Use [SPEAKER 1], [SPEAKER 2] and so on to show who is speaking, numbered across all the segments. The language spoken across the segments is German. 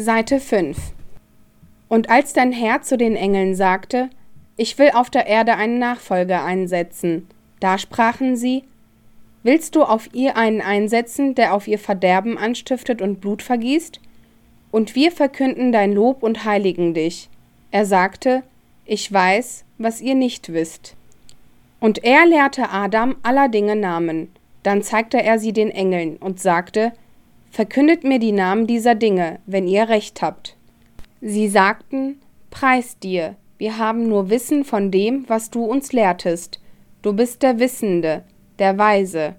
[SPEAKER 1] Seite 5 Und als dein Herr zu den Engeln sagte, ich will auf der Erde einen Nachfolger einsetzen, da sprachen sie, Willst du auf ihr einen einsetzen, der auf ihr Verderben anstiftet und Blut vergießt? Und wir verkünden dein Lob und heiligen dich. Er sagte, Ich weiß, was ihr nicht wisst. Und er lehrte Adam aller Dinge Namen. Dann zeigte er sie den Engeln und sagte, Verkündet mir die Namen dieser Dinge, wenn ihr recht habt. Sie sagten, Preis dir, wir haben nur Wissen von dem, was du uns lehrtest. Du bist der Wissende, der Weise.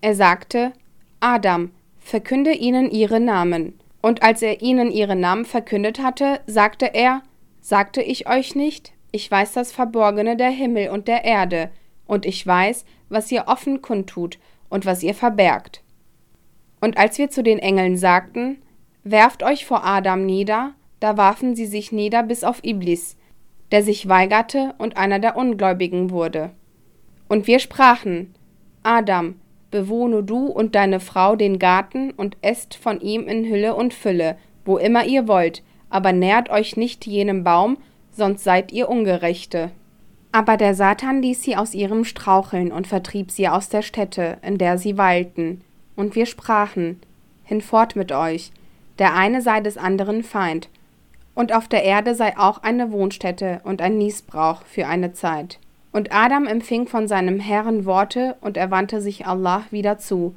[SPEAKER 1] Er sagte, Adam, verkünde ihnen ihre Namen. Und als er ihnen ihre Namen verkündet hatte, sagte er, Sagte ich euch nicht, ich weiß das Verborgene der Himmel und der Erde, und ich weiß, was ihr offen kundtut und was ihr verbergt. Und als wir zu den Engeln sagten, Werft euch vor Adam nieder, da warfen sie sich nieder bis auf Iblis, der sich weigerte und einer der Ungläubigen wurde. Und wir sprachen, Adam, bewohne du und deine Frau den Garten und esst von ihm in Hülle und Fülle, wo immer ihr wollt, aber nährt euch nicht jenem Baum, sonst seid ihr Ungerechte. Aber der Satan ließ sie aus ihrem Straucheln und vertrieb sie aus der Stätte, in der sie weilten. Und wir sprachen, Hinfort mit euch, der eine sei des anderen Feind, und auf der Erde sei auch eine Wohnstätte und ein Niesbrauch für eine Zeit. Und Adam empfing von seinem Herrn Worte, und er wandte sich Allah wieder zu,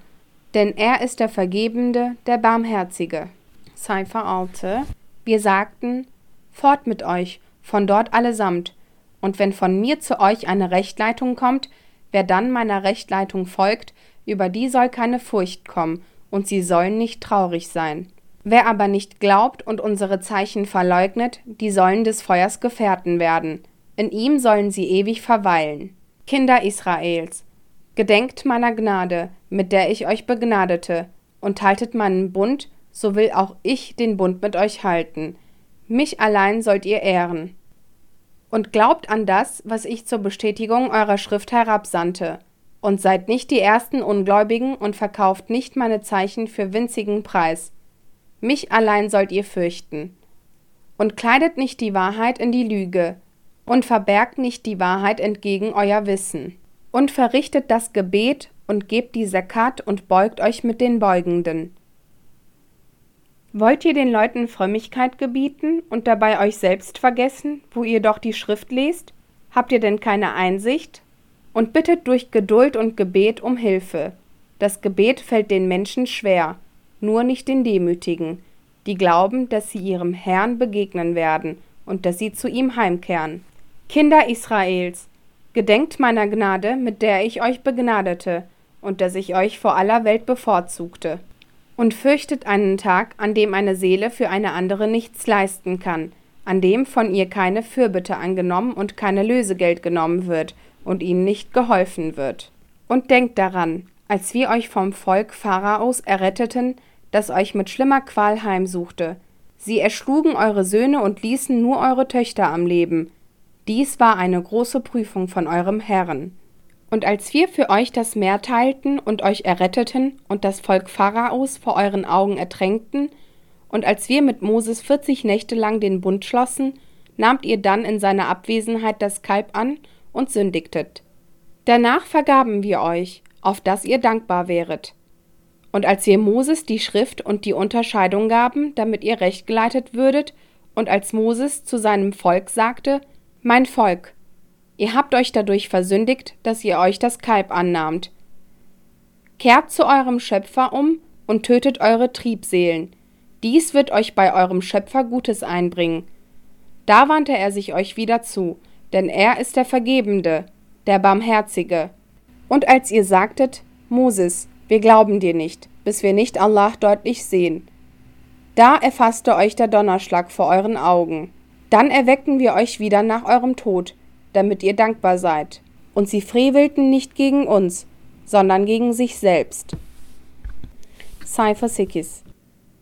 [SPEAKER 1] denn er ist der Vergebende, der Barmherzige. Cypher Alte. Wir sagten, fort mit euch, von dort allesamt, und wenn von mir zu euch eine Rechtleitung kommt, wer dann meiner Rechtleitung folgt, über die soll keine Furcht kommen, und sie sollen nicht traurig sein. Wer aber nicht glaubt und unsere Zeichen verleugnet, die sollen des Feuers Gefährten werden. In ihm sollen sie ewig verweilen. Kinder Israels, gedenkt meiner Gnade, mit der ich euch begnadete, und haltet meinen Bund, so will auch ich den Bund mit euch halten. Mich allein sollt ihr ehren. Und glaubt an das, was ich zur Bestätigung eurer Schrift herabsandte. Und seid nicht die ersten Ungläubigen und verkauft nicht meine Zeichen für winzigen Preis. Mich allein sollt ihr fürchten. Und kleidet nicht die Wahrheit in die Lüge, und verbergt nicht die Wahrheit entgegen euer Wissen. Und verrichtet das Gebet und gebt die Zakat und beugt euch mit den Beugenden. Wollt ihr den Leuten Frömmigkeit gebieten und dabei euch selbst vergessen, wo ihr doch die Schrift lest? Habt ihr denn keine Einsicht? Und bittet durch Geduld und Gebet um Hilfe. Das Gebet fällt den Menschen schwer, nur nicht den Demütigen, die glauben, dass sie ihrem Herrn begegnen werden und dass sie zu ihm heimkehren. Kinder Israels, gedenkt meiner Gnade, mit der ich euch begnadete und dass ich euch vor aller Welt bevorzugte. Und fürchtet einen Tag, an dem eine Seele für eine andere nichts leisten kann, an dem von ihr keine Fürbitte angenommen und keine Lösegeld genommen wird und ihnen nicht geholfen wird. Und denkt daran, als wir euch vom Volk Pharaos erretteten, das euch mit schlimmer Qual heimsuchte. Sie erschlugen eure Söhne und ließen nur eure Töchter am Leben, dies war eine große Prüfung von eurem Herrn. Und als wir für euch das Meer teilten und euch erretteten und das Volk Pharaos vor euren Augen ertränkten, und als wir mit Moses vierzig Nächte lang den Bund schlossen, nahmt ihr dann in seiner Abwesenheit das Kalb an und sündigtet. Danach vergaben wir euch, auf dass ihr dankbar wäret. Und als wir Moses die Schrift und die Unterscheidung gaben, damit ihr recht geleitet würdet, und als Moses zu seinem Volk sagte, mein Volk, ihr habt euch dadurch versündigt, dass ihr euch das Kalb annahmt. Kehrt zu eurem Schöpfer um und tötet eure Triebseelen. Dies wird euch bei eurem Schöpfer Gutes einbringen. Da wandte er sich euch wieder zu, denn er ist der Vergebende, der Barmherzige. Und als ihr sagtet, Moses, wir glauben dir nicht, bis wir nicht Allah deutlich sehen, da erfasste euch der Donnerschlag vor euren Augen. Dann erweckten wir euch wieder nach eurem Tod, damit ihr dankbar seid. Und sie frevelten nicht gegen uns, sondern gegen sich selbst. Cypher Sikis.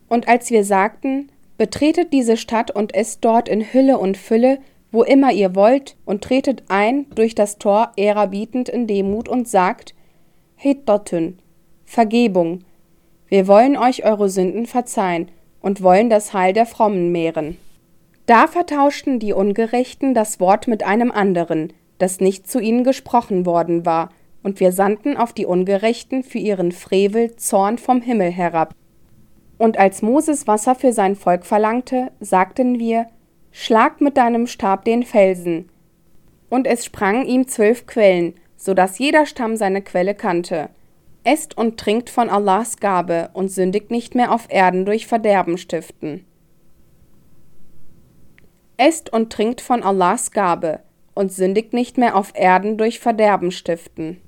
[SPEAKER 1] Und als wir sagten, betretet diese Stadt und esst dort in Hülle und Fülle, wo immer ihr wollt, und tretet ein durch das Tor ehrerbietend in Demut und sagt, Hittotün, Vergebung, wir wollen euch eure Sünden verzeihen und wollen das Heil der Frommen mehren. Da vertauschten die Ungerechten das Wort mit einem anderen, das nicht zu ihnen gesprochen worden war, und wir sandten auf die Ungerechten für ihren Frevel Zorn vom Himmel herab. Und als Moses Wasser für sein Volk verlangte, sagten wir, Schlag mit deinem Stab den Felsen. Und es sprangen ihm zwölf Quellen, so dass jeder Stamm seine Quelle kannte. Esst und trinkt von Allahs Gabe und sündigt nicht mehr auf Erden durch Verderben stiften. Esst und trinkt von Allahs Gabe und sündigt nicht mehr auf Erden durch Verderben stiften.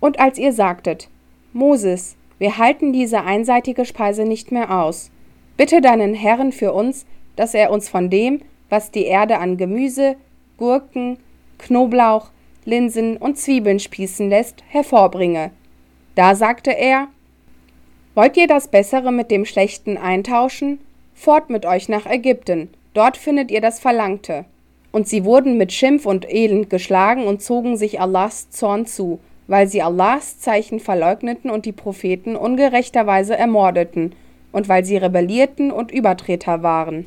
[SPEAKER 1] Und als ihr sagtet, Moses, wir halten diese einseitige Speise nicht mehr aus, bitte deinen Herrn für uns, dass er uns von dem, was die Erde an Gemüse, Gurken, Knoblauch, Linsen und Zwiebeln spießen lässt, hervorbringe. Da sagte er, Wollt ihr das Bessere mit dem Schlechten eintauschen? Fort mit euch nach Ägypten, dort findet ihr das Verlangte. Und sie wurden mit Schimpf und Elend geschlagen und zogen sich Allahs Zorn zu, weil sie Allahs Zeichen verleugneten und die Propheten ungerechterweise ermordeten, und weil sie rebellierten und Übertreter waren.